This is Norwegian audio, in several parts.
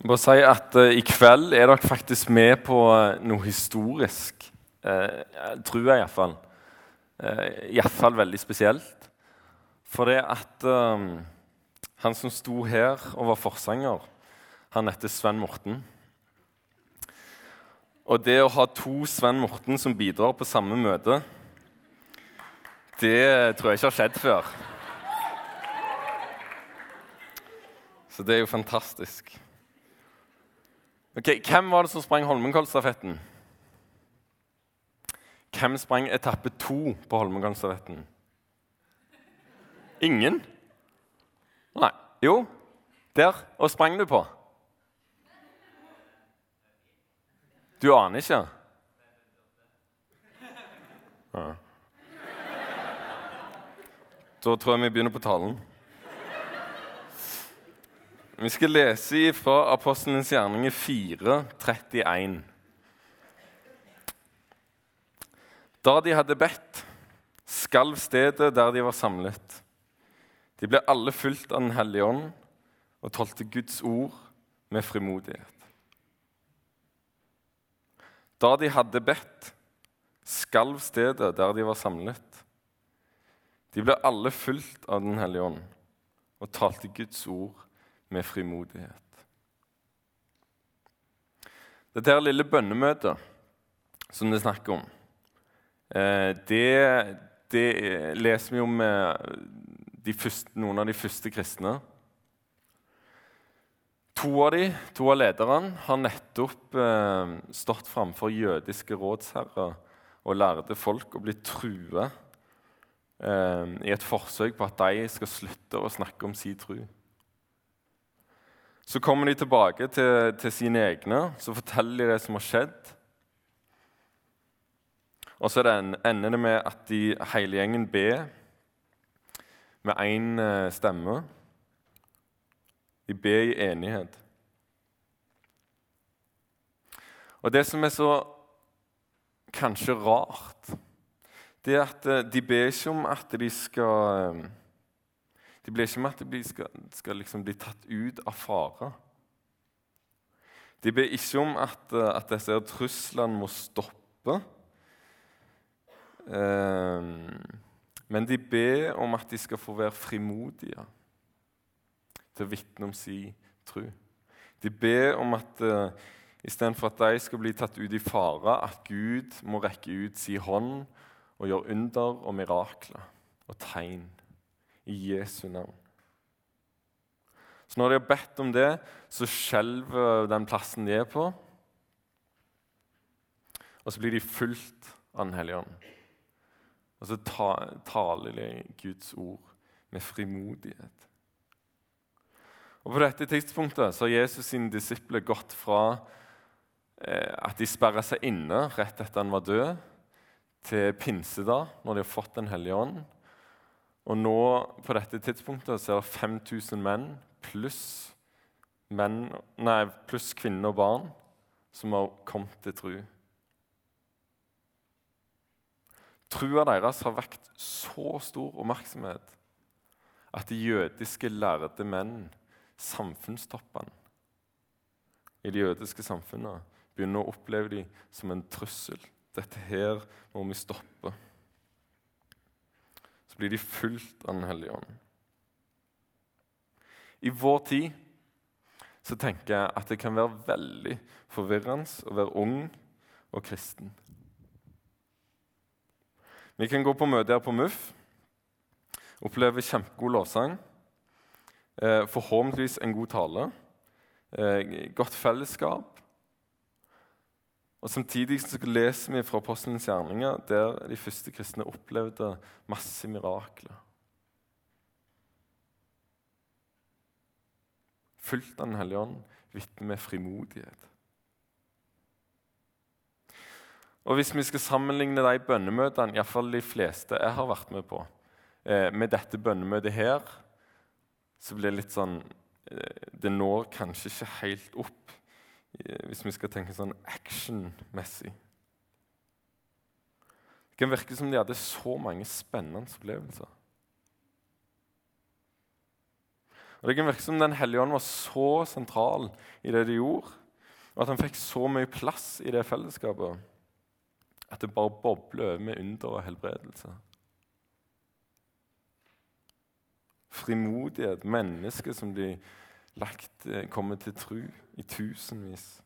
Bare si at uh, I kveld er dere faktisk med på uh, noe historisk. Uh, tror jeg iallfall. Uh, Iallfall veldig spesielt. For det at uh, han som sto her og var forsanger, han heter Sven Morten. Og det å ha to Sven Morten som bidrar på samme møte, det tror jeg ikke har skjedd før. Så det er jo fantastisk. Ok, Hvem var det som sprang Holmenkollstafetten? Hvem sprang etappe to på Holmenkollstafetten? Ingen? Nei. Jo, der. Og sprang du på? Du aner ikke? Ja. Da tror jeg vi begynner på talen. Vi skal lese fra Apostelens gjerninger 4, 31. Da de hadde bedt, skalv stedet der de var samlet. De ble alle fulgt av Den hellige ånd og talte Guds ord med frimodighet. Da de hadde bedt, skalv stedet der de var samlet. De ble alle fulgt av Den hellige ånd og talte Guds ord med frimodighet. Dette her lille bønnemøtet som det er snakk om, eh, det, det leser vi om de første, noen av de første kristne. To av de, to av lederne har nettopp eh, stått framfor jødiske rådsherrer og lærde folk og blitt trua eh, i et forsøk på at de skal slutte å snakke om sin tro. Så kommer de tilbake til, til sine egne, så forteller de det som har skjedd. Og så ender det med at de, hele gjengen ber med én eh, stemme. De ber i enighet. Og det som er så kanskje rart, det er at eh, de ber ikke om at de skal eh, de blir ikke med at de skal, skal liksom bli tatt ut av fare. De ber ikke om at, eh, at disse truslene må stoppe. Eh, men de ber om at de skal få være frimodige til å vitne om sin tro. De ber om at uh, istedenfor at de skal bli tatt ut i fare, at Gud må rekke ut sin hånd og gjøre under og mirakler og tegn i Jesu navn. Så når de har bedt om det, så skjelver den plassen de er på. Og så blir de fulgt av Den hellige ånd. Og så taler de Guds ord med frimodighet. Og På dette tidspunktet så har Jesus sine disipler gått fra eh, at de sperra seg inne rett etter han var død, til pinsedag, når de har fått Den hellige ånd, og nå på dette tidspunktet så er det 5000 menn pluss, menn, nei, pluss kvinner og barn som har kommet til tru. Trua deres har vekt så stor oppmerksomhet at de jødiske lærde menn, samfunnstoppene i de jødiske samfunnene, begynner å oppleve dem som en trussel. Dette her må vi stoppe blir de fulgt av Den hellige ånd. I vår tid så tenker jeg at det kan være veldig forvirrende å være ung og kristen. Vi kan gå på møte her på MUF, oppleve kjempegod lovsang, eh, forhåpentligvis en god tale, eh, godt fellesskap, og Samtidig så leser vi fra apostelens gjerninger der de første kristne opplevde masse mirakler. Fulgt av Den hellige ånd, vitner med frimodighet. Og Hvis vi skal sammenligne de bønnemøtene, iallfall de fleste jeg har vært med på, eh, med dette bønnemøtet her, så blir det litt sånn eh, Det når kanskje ikke helt opp hvis vi skal tenke sånn actionmessig. Det kan virke som de hadde så mange spennende opplevelser. Og Det kan virke som Den hellige ånd var så sentral i det de gjorde, og at han fikk så mye plass i det fellesskapet at det bare bobler over med under og helbredelse. Frimodighet, mennesker som de lagt, kommet til tro i tusenvis.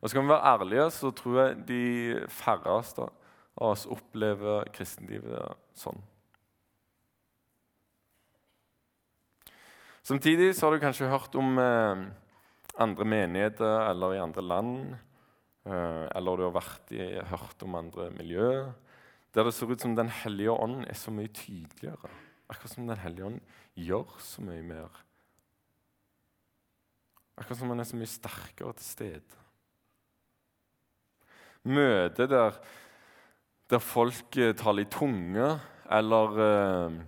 Og Skal vi være ærlige, så tror jeg de færreste av oss opplever kristenlivet sånn. Samtidig så har du kanskje hørt om eh, andre menigheter eller i andre land. Eh, eller du har vært i, hørt om andre miljø der det ser ut som Den hellige ånd er så mye tydeligere. Akkurat som Den hellige ånd gjør så mye mer. Akkurat som han er så mye sterkere til stede. Møte der, der folk eh, taler i tunge, eller eh,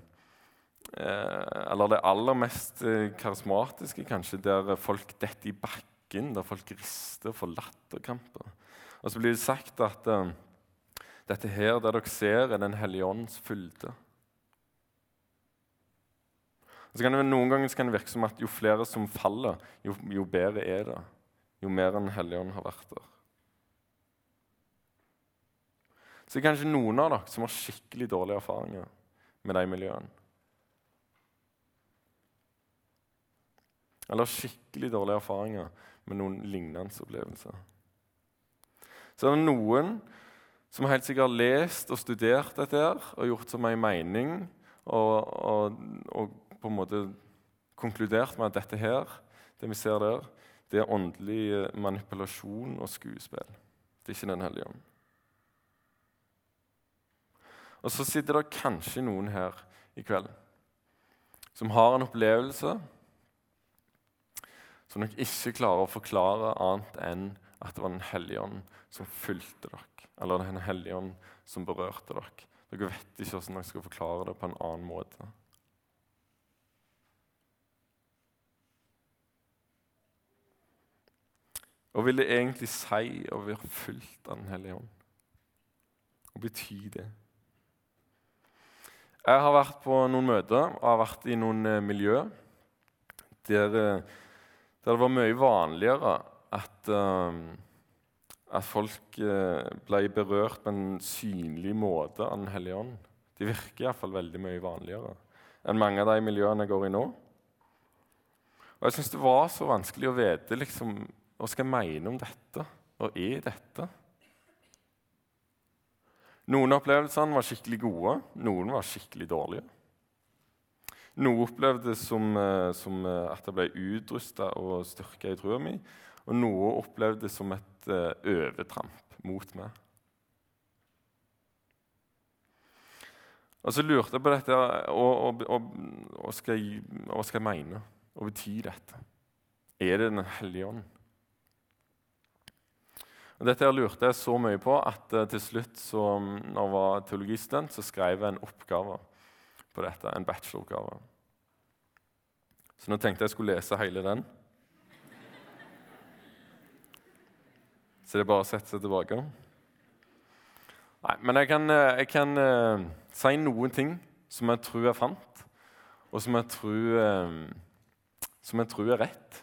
Eh, eller det aller mest karismatiske, kanskje, der folk detter i bakken, der folk rister for latterkramper. Og så blir det sagt at dette her, det dere ser, er Den hellige ånds fylde. Og så kan det, Noen ganger kan det virke som at jo flere som faller, jo, jo bedre er det. Jo mer enn Helligånden har vært der. Så det er kanskje noen av dere som har skikkelig dårlige erfaringer med de miljøene. eller skikkelig dårlige erfaringer med noen lignende opplevelser. Så er det noen som helt sikkert har lest og studert dette her, og gjort seg en mening og, og, og, på en måte konkludert med at dette her, det vi ser der, det er åndelig manipulasjon og skuespill. Det er ikke Den hellige ånd. Og så sitter det kanskje noen her i kveld som har en opplevelse som dere ikke klarer å forklare annet enn at det var Den hellige ånd som fulgte dere, eller Den hellige ånd som berørte dere. Dere vet ikke hvordan dere skal forklare det på en annen måte. Hva vil det egentlig si å være fulgt av Den hellige ånd? Hva betyr det? Jeg har vært på noen møter og har vært i noen eh, miljø der eh, der det var mye vanligere at, uh, at folk ble berørt på en synlig måte av Den hellige ånd. De virker iallfall veldig mye vanligere enn mange av de miljøene jeg går i nå. Og Jeg syns det var så vanskelig å vite liksom, hva skal jeg mene om dette. Hva er dette? Noen opplevelsene var skikkelig gode, noen var skikkelig dårlige. Noe opplevde som, eh, som eh, at jeg ble utrusta og styrka i trua mi, og noe opplevde som et uh, overtramp mot meg. Og så lurte jeg på dette og, Hva skal, skal, jeg mene? Hva betyr dette? Er det Den hellige ånd? Dette her lurte jeg så mye på at uh, til slutt, så, når jeg var teologistudent, så skrev jeg en oppgave på dette, en bacheloroppgave. Så nå tenkte jeg jeg skulle lese hele den. Så det er bare å sette seg tilbake. Nei, men jeg kan, eh, jeg kan uh, si noen ting som jeg tror jeg fant, og som jeg tror, uh, som jeg tror er rett.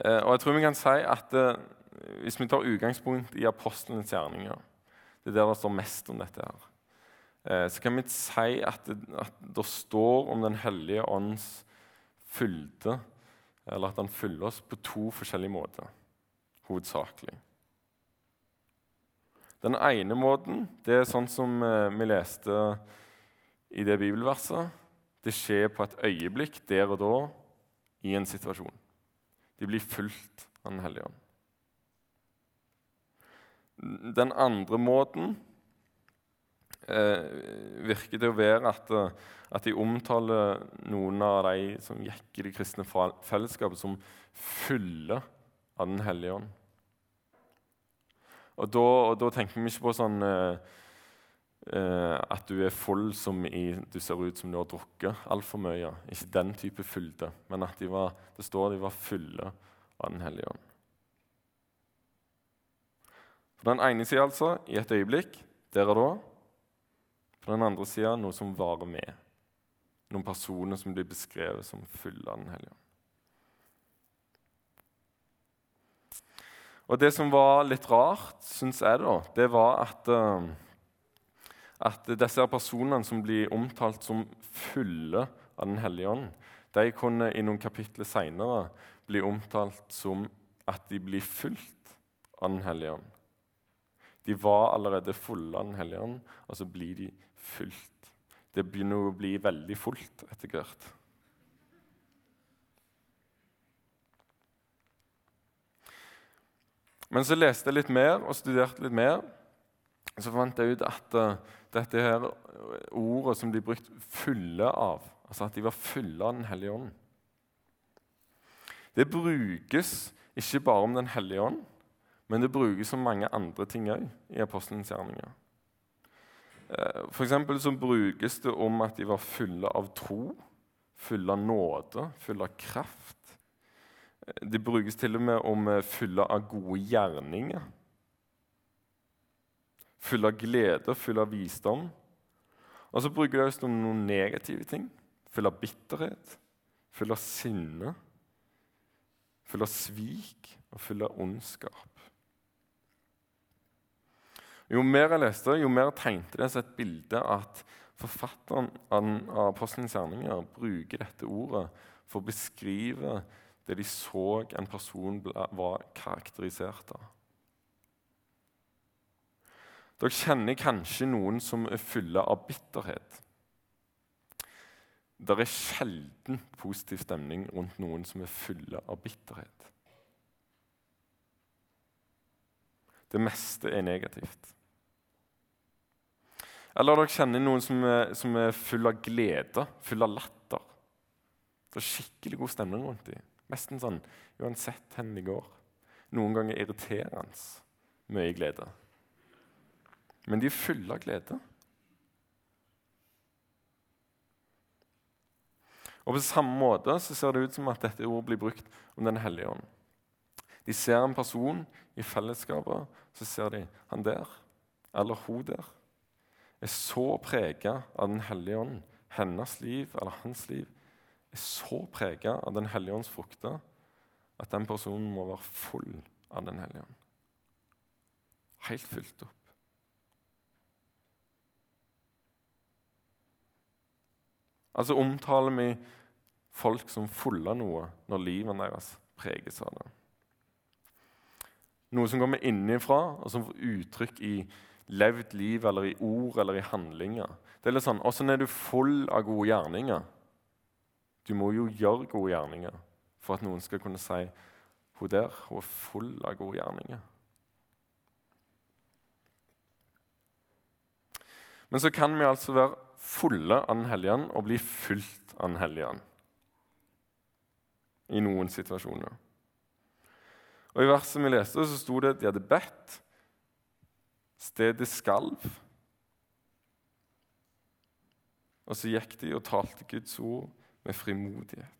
Uh, og jeg tror vi kan si at hvis vi tar utgangspunkt i apostlenes gjerninger Det er der det står mest om dette. her, Eh, så kan vi si at det, at det står om Den hellige ånds fylde, eller at han fyller oss på to forskjellige måter, hovedsakelig. Den ene måten det er sånn som eh, vi leste i det bibelverset. Det skjer på et øyeblikk, der og da, i en situasjon. De blir fulgt av Den hellige ånd. Den andre måten eh, virker det å være at, eh, at de omtaler noen av de som gikk i det kristne fellesskapet, som fulle av Den hellige ånd. Og da, og da, tenker vi ikke på sånn eh, Uh, at du er full som i du ser ut som du har drukket altfor mye. Ikke den type fylde, men at de var, det står de var fulle av Den hellige ånd. På den ene sida, altså, i et øyeblikk, der og da På den andre sida noe som varer med. Noen personer som blir beskrevet som fulle av Den hellige ånd. Og Det som var litt rart, syns jeg, da, det var at, uh, at disse personene som blir omtalt som fulle av Den hellige ånd, de kunne i noen kapitler seinere bli omtalt som at de blir fulgt av Den hellige ånd. De var allerede fulle av Den hellige ånd, og så blir de fulgt. Det begynner å bli veldig fullt etter hvert. Men så leste jeg litt mer og studerte litt mer. Så fant jeg ut at uh, dette her ordet som de brukte 'fulle av', altså at de var fulle av Den hellige ånd Det brukes ikke bare om Den hellige ånd, men det brukes som mange andre ting òg i apostelens gjerninger. Eh, for så brukes det om at de var fulle av tro, fulle av nåde, fulle av kraft. Eh, det brukes til og med om eh, fulle av gode gjerninger. Fulle av glede, fulle av visdom. Og så bruker det også om noen negative ting. Fulle av bitterhet, fulle av sinne, fulle av svik og fulle av ondskap. Jo mer jeg leste, jo mer tegnte det seg et bilde at forfatteren av Apostelens gjerninger bruker dette ordet for å beskrive det de så en person var karakterisert av. Dere kjenner kanskje noen som er fulle av bitterhet. Det er sjelden positiv stemning rundt noen som er fulle av bitterhet. Det meste er negativt. Eller dere kjenner noen som er, som er full av glede, full av latter. Det er skikkelig god stemning rundt dem. Nesten sånn uansett hvor de går. Noen ganger irriterende mye glede. Men de er fulle av glede. Og På samme måte så ser det ut som at dette ordet blir brukt om Den hellige ånd. De ser en person i fellesskapet, så ser de han der eller hun der er så prega av Den hellige ånd, hennes liv eller hans liv, er så prega av Den hellige ånds frukter at den personen må være full av Den hellige ånd. Helt fylt opp. Altså omtaler vi folk som fulle av noe når livet deres preges av det. Noe som kommer innenfra, og som får uttrykk i levd liv eller i ord eller i handlinger. Det er litt sånn, Åssen er du full av gode gjerninger? Du må jo gjøre gode gjerninger for at noen skal kunne si hun der hun er full av gode gjerninger. Men så kan vi altså være fulle av Den hellige ånd og bli fylt av Den hellige ånd i noen situasjoner. Og I verset vi leste, så sto det at de hadde bedt, Stedet skalv. Og så gikk de og talte Guds ord med frimodighet.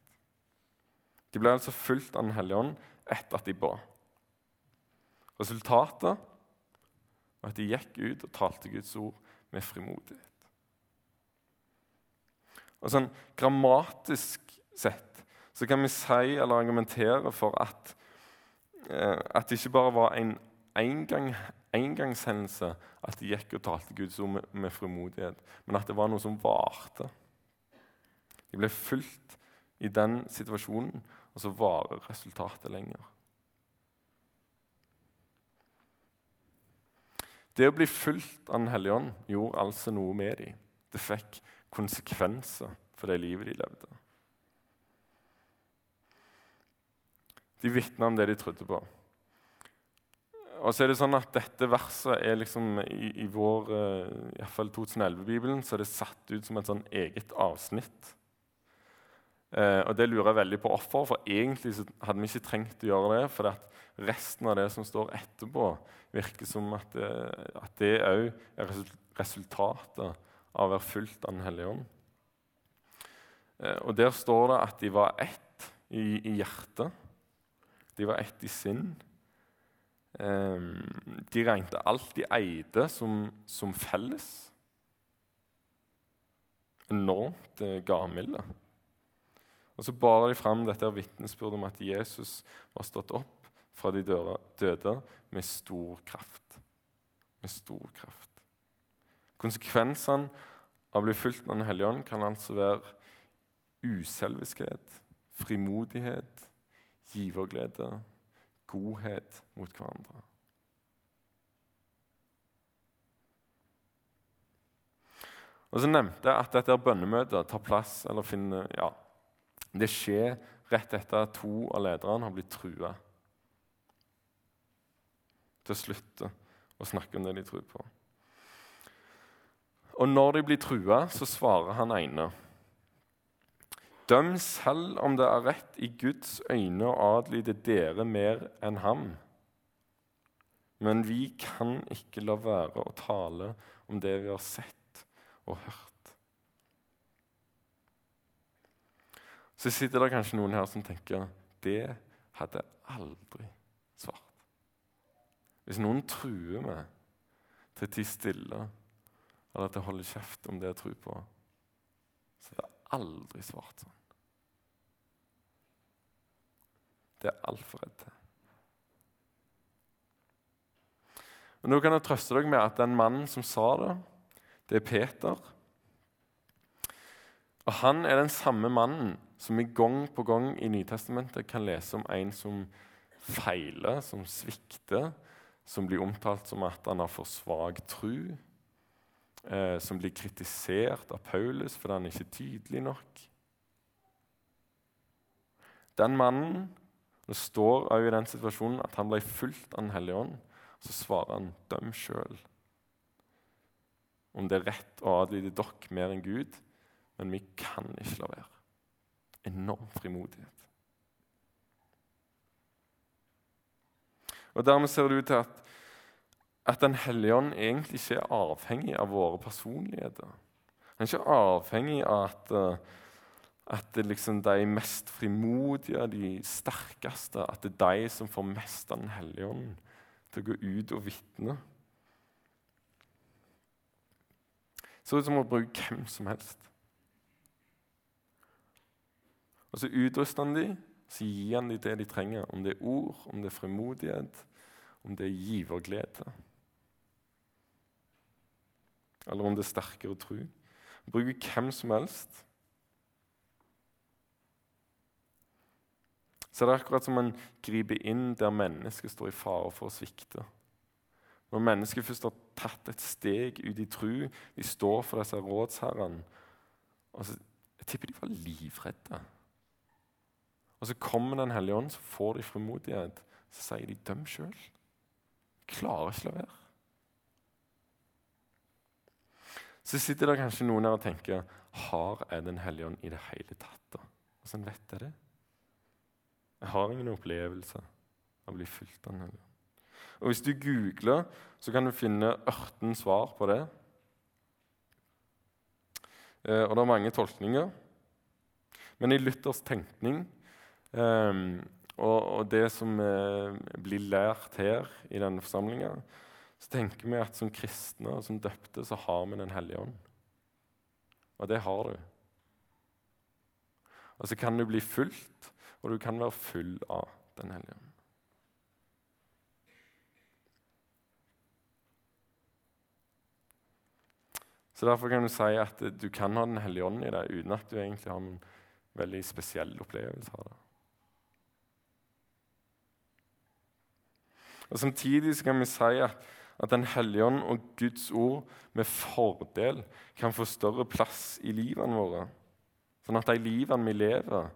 De ble altså fulgt av Den hellige ånd etter at de ba. Resultatet var at de gikk ut og talte Guds ord med frimodighet. Og sånn Grammatisk sett så kan vi si eller argumentere for at, eh, at det ikke bare var en engang engangshendelse at de gikk og talte Guds ord med, med frimodighet, men at det var noe som varte. De ble fulgt i den situasjonen, og så varer resultatet lenger. Det å bli fulgt av Den hellige ånd gjorde altså noe med dem. Det fikk konsekvenser for det livet de levde. De vitna om det de trodde på. Og så er det sånn at Dette verset er liksom i, i vår i hvert fall 2011-bibelen så er det satt ut som et sånn eget avsnitt. Eh, og Det lurer jeg veldig på offer, for egentlig hadde vi ikke trengt å gjøre det. For resten av det som står etterpå, virker som at, det, at det òg er resultatet av å være fulgt av Den hellige ånd. Eh, og Der står det at de var ett i, i hjertet. De var ett i sinn. Ehm, de regnet alt de eide, som, som felles. enormt eh, gavmilde. Og så bar de fram dette vitnesbyrdet om at Jesus var stått opp fra de døde med stor kraft. Med stor kraft. Konsekvensene av å bli fulgt av Den hellige ånd kan altså være uselviskhet, frimodighet, giverglede, godhet mot hverandre. Og så nevnte jeg at dette bønnemøtet tar plass, eller finner, ja, det skjer rett etter at to av lederne har blitt trua til å slutte å snakke om det de tror på. Og når de blir trua, så svarer han ene. Døm selv om det er rett i Guds øyne å adlyde dere mer enn ham. Men vi kan ikke la være å tale om det vi har sett og hørt. Så sitter det kanskje noen her som tenker det hadde aldri svart. Hvis noen truer meg til å tie stille eller til å holde kjeft om det jeg tror på, så hadde jeg aldri svart sånn. Det er altfor redd til. Og Nå kan jeg trøste dere med at den mannen som sa det, det er Peter. Og Han er den samme mannen som vi gang på gang i Nytestamentet kan lese om en som feiler, som svikter, som blir omtalt som at han har for svak tru, eh, som blir kritisert av Paulus fordi han ikke er tydelig nok. Den mannen det står også i den situasjonen at han ble fulgt av Den hellige ånd. Så svarer han 'døm sjøl'. Om det er rett å adlyde dere mer enn Gud, men vi kan ikke la være. Enorm frimodighet. Og Dermed ser det ut til at, at Den hellige ånd egentlig ikke er avhengig av våre personligheter. Han er ikke avhengig av at, eh, at liksom de mest frimodige, de sterkeste, at det er de som får mest av Den hellige ånd til å gå ut og vitne. Ser ut som å bruke hvem som helst. Og så utruster han dem, så gir han dem det de trenger. Om det er ord, om det er frimodighet, om det er giverglede. Eller om det er sterkere tro. Han hvem som helst. Så det er akkurat som man griper inn der mennesket står i fare for å svikte. Når mennesket først har tatt et steg ut i tru, de står for disse rådsherrene altså, Jeg tipper de var livredde. Og så kommer Den hellige ånd, så får de frimodighet. Så sier de 'døm sjøl'. Klarer ikke la være. Så sitter det kanskje noen her og tenker 'Har jeg Den hellige ånd i det hele tatt?' da? Hvordan vet jeg det? Jeg har ingen opplevelse av å bli fulgt av Den hellige. Og Hvis du googler, så kan du finne 18 svar på det. Eh, og det er mange tolkninger. Men i Luthers tenkning Um, og, det som uh, blir lært her i denne forsamlinga, så tenker vi at som kristne og som døpte så har vi Den hellige ånd. Og det har du. Og så kan du bli fulgt, og du kan være full av Den hellige ånd. Så Derfor kan du si at du kan ha Den hellige ånd i deg uten at du egentlig har en veldig spesiell opplevelse av det. Og Samtidig kan vi si at, at Den hellige ånd og Guds ord med fordel kan få større plass i livene våre. Sånn at de livene vi lever,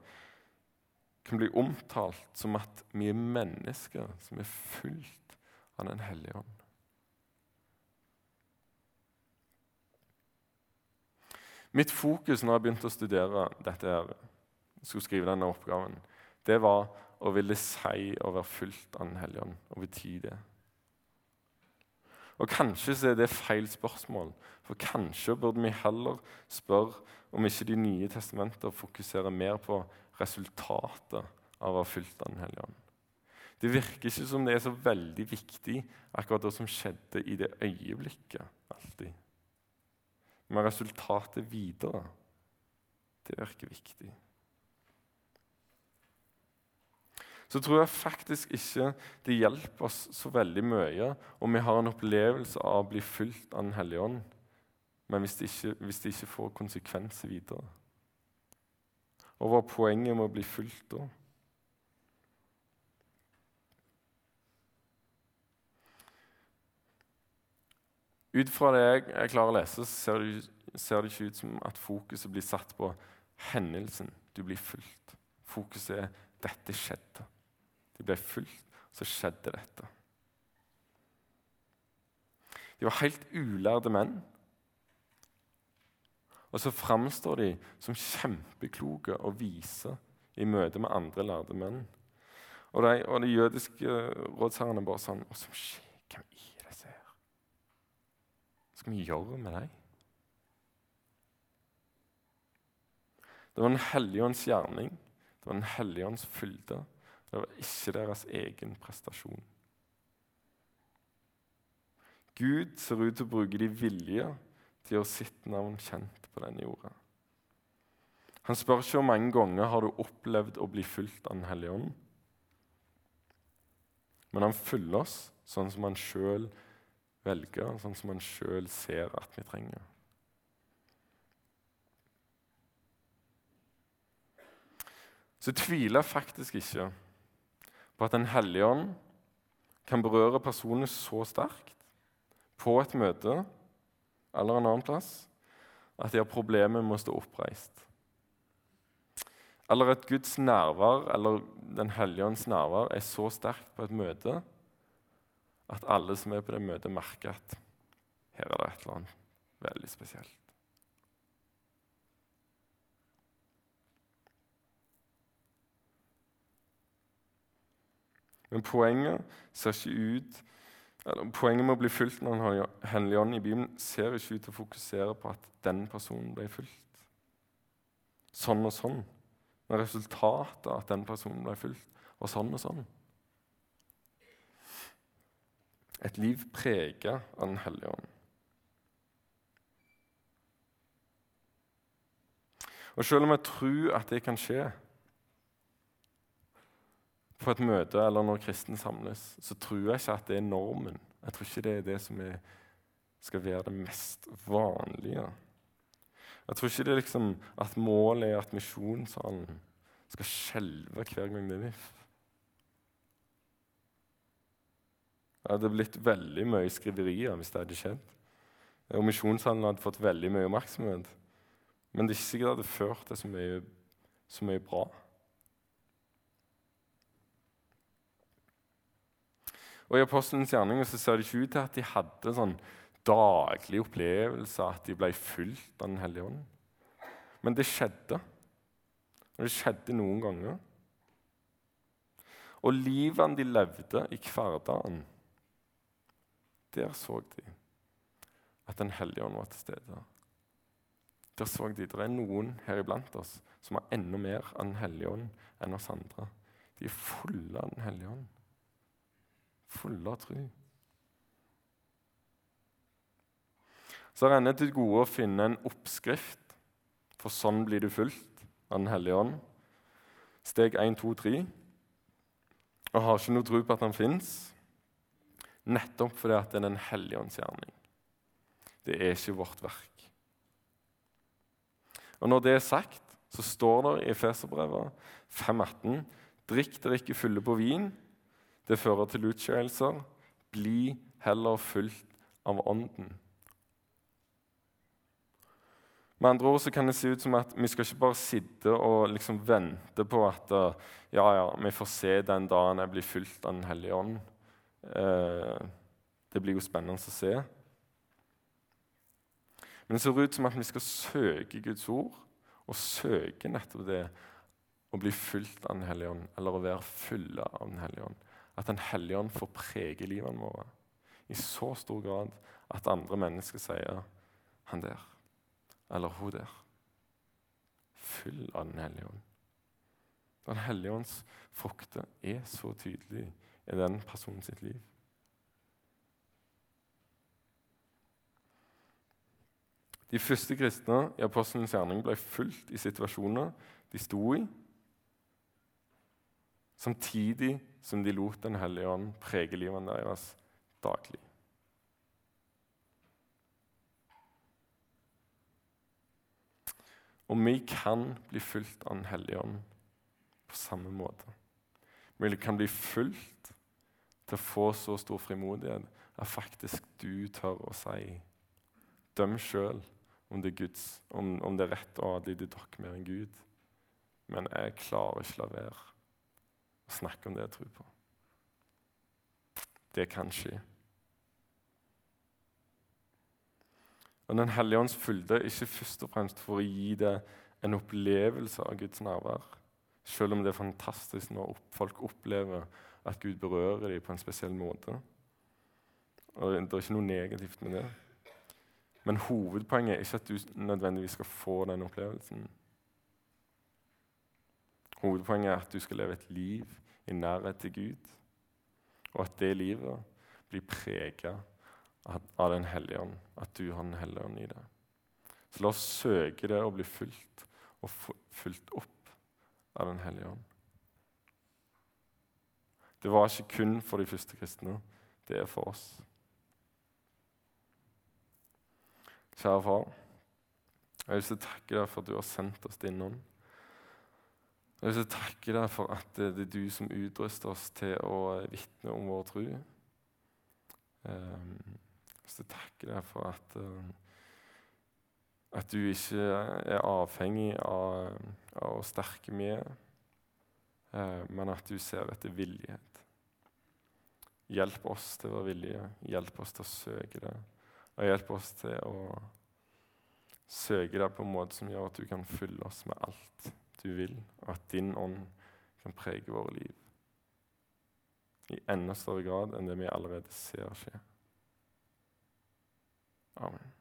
kan bli omtalt som at vi er mennesker som er fullt av Den hellige ånd. Mitt fokus når jeg begynte å studere dette, her, skulle skrive denne oppgaven, det var å ville si å være fulgt av Den hellige ånd og bety det? Og Kanskje så er det feil spørsmål, for kanskje burde vi heller spørre om ikke De nye testamenter fokuserer mer på resultatet av å ha fulgt Den hellige ånd. Det virker ikke som det er så veldig viktig, akkurat det som skjedde i det øyeblikket. alltid. Men resultatet videre. det virker viktig. Så tror jeg faktisk ikke det hjelper oss så veldig mye om vi har en opplevelse av å bli fulgt av Den hellige ånd, men hvis det ikke, hvis det ikke får konsekvenser videre. Og hva poenget med å bli fulgt da? Ut fra det jeg, jeg klarer å lese, ser det, ser det, ikke ut som at fokuset blir satt på hendelsen. Du blir fulgt. Fokuset er 'dette skjedde'. De ble fulgt, så skjedde dette. De var helt ulærde menn. Og så framstår de som kjempekloke og vise i møte med andre lærde menn. Og de, og de jødiske rådsherrene bare sånn Hva skjer? Er disse her? Hva skal vi gjøre med dem? Det var Den hellige ånds gjerning. Det var Den hellige ånds fylde. Det var ikke deres egen prestasjon. Gud ser ut til å bruke de vilje til å gjøre sitt navn kjent denne jorda. Han spør ikke hvor mange ganger har du opplevd å bli fulgt av Den hellige ånd. Men han fyller oss sånn som han sjøl velger, sånn som han sjøl ser at vi trenger. Så tviler jeg faktisk ikke på at Den hellige ånd kan berøre personer så sterkt på et møte eller en annen plass at de har problemer med å stå oppreist. Eller at Guds nærvær eller Den hellige ånds nærvær er så sterkt på et møte at alle som er på det møtet, merker at her er det et eller annet veldig spesielt. Men poenget ser ikke ut eller, Poenget med å bli fulgt når en har Hellig ånd i Bibelen ser ikke ut til å fokusere på at den personen ble fulgt. Sånn og sånn. Men resultatet av at den personen ble fulgt, var sånn og sånn. Et liv prega av Den hellige ånd. Og selv om jeg tror at det kan skje, på et møte eller når kristne samles, så tror jeg ikke at det er normen. Jeg tror ikke det er det som er, skal være det mest vanlige. Jeg tror ikke det er liksom at målet er at misjonssalen skal skjelve hver gang det er VIF. Det hadde blitt veldig mye skriverier hvis det hadde skjedd. Og misjonssalen hadde fått veldig mye oppmerksomhet. Men det er ikke sikkert det hadde ført til så mye, så mye bra. Og I apostelens gjerninger så ser det ikke ut til at de hadde sånn daglig opplevelse at de ble fulgt av Den hellige ånd. Men det skjedde. Og det skjedde noen ganger. Og livene de levde i hverdagen, der så de at Den hellige ånd var til stede. Der så de det er noen her iblant oss som har enda mer av Den hellige ånd enn oss andre. De er fulle av Den hellige ånd fulle av tro. Så er det til gode å finne en oppskrift, for sånn blir du fulgt av Den hellige ånd. Steg 1, 2, 3. Og har ikke noe tro på at han fins, nettopp fordi at det er Den hellige ånds gjerning. Det er ikke vårt verk. Og Når det er sagt, så står det i Feserbrevet 5,18.: Drikk dere ikke fulle på vin, det fører til utskeielser. Bli heller fulgt av Ånden. Med andre ord så kan det se ut som at vi skal ikke bare sitte og liksom vente på at ja, ja, vi får se den dagen jeg blir fulgt av Den hellige ånd. Eh, det blir jo spennende å se. Men det ser ut som at vi skal søke Guds ord, og søke nettopp det å bli fulgt av Den hellige ånd, eller å være fulle av Den hellige ånd at Den hellige ånd får prege livene våre i så stor grad at andre mennesker sier 'han der' eller 'hun der'. Full av Den hellige ånd. Den hellige ånds frukter er så tydelig i den personen sitt liv. De første kristne i apostelens gjerning ble fulgt i situasjoner de sto i, samtidig som de lot Den hellige ånd prege livet deres daglig. Og vi kan bli fulgt av Den hellige ånd på samme måte. Vi kan bli fulgt til å få så stor frimodighet at faktisk du tør å si Døm sjøl om, om, om, det er rett å adlyde dere mer enn Gud. Men jeg klarer ikke la være å snakke om det jeg tror på. Det kan skje. Og Den hellige ånds fylde ikke først og fremst for å gi deg en opplevelse av Guds nærvær. Selv om det er fantastisk når folk opplever at Gud berører dem på en spesiell måte. Og Det er ikke noe negativt med det. Men hovedpoenget er ikke at du nødvendigvis skal få den opplevelsen. Hovedpoenget er at du skal leve et liv i nærhet til Gud, og at det livet blir prega av Den hellige ånd, at du har Den hellige ånd i deg. Så la oss søke det å bli fulgt og fulgt opp av Den hellige ånd. Det var ikke kun for de første kristne. Det er for oss. Kjære far, jeg vil takke deg for at du har sendt oss din ånd. Jeg å takke deg for at det er du som utruster oss til å vitne om vår tro. Jeg vil takker deg for at, uh, at du ikke er avhengig av, av å sterke med, uh, men at du ser etter villighet. Hjelp oss til å være villige, hjelp oss til å søke det, og hjelp oss til å søke deg på en måte som gjør at du kan fylle oss med alt du vil, og at din ånd kan prege våre liv i enda større grad enn det vi allerede ser skje. Amen.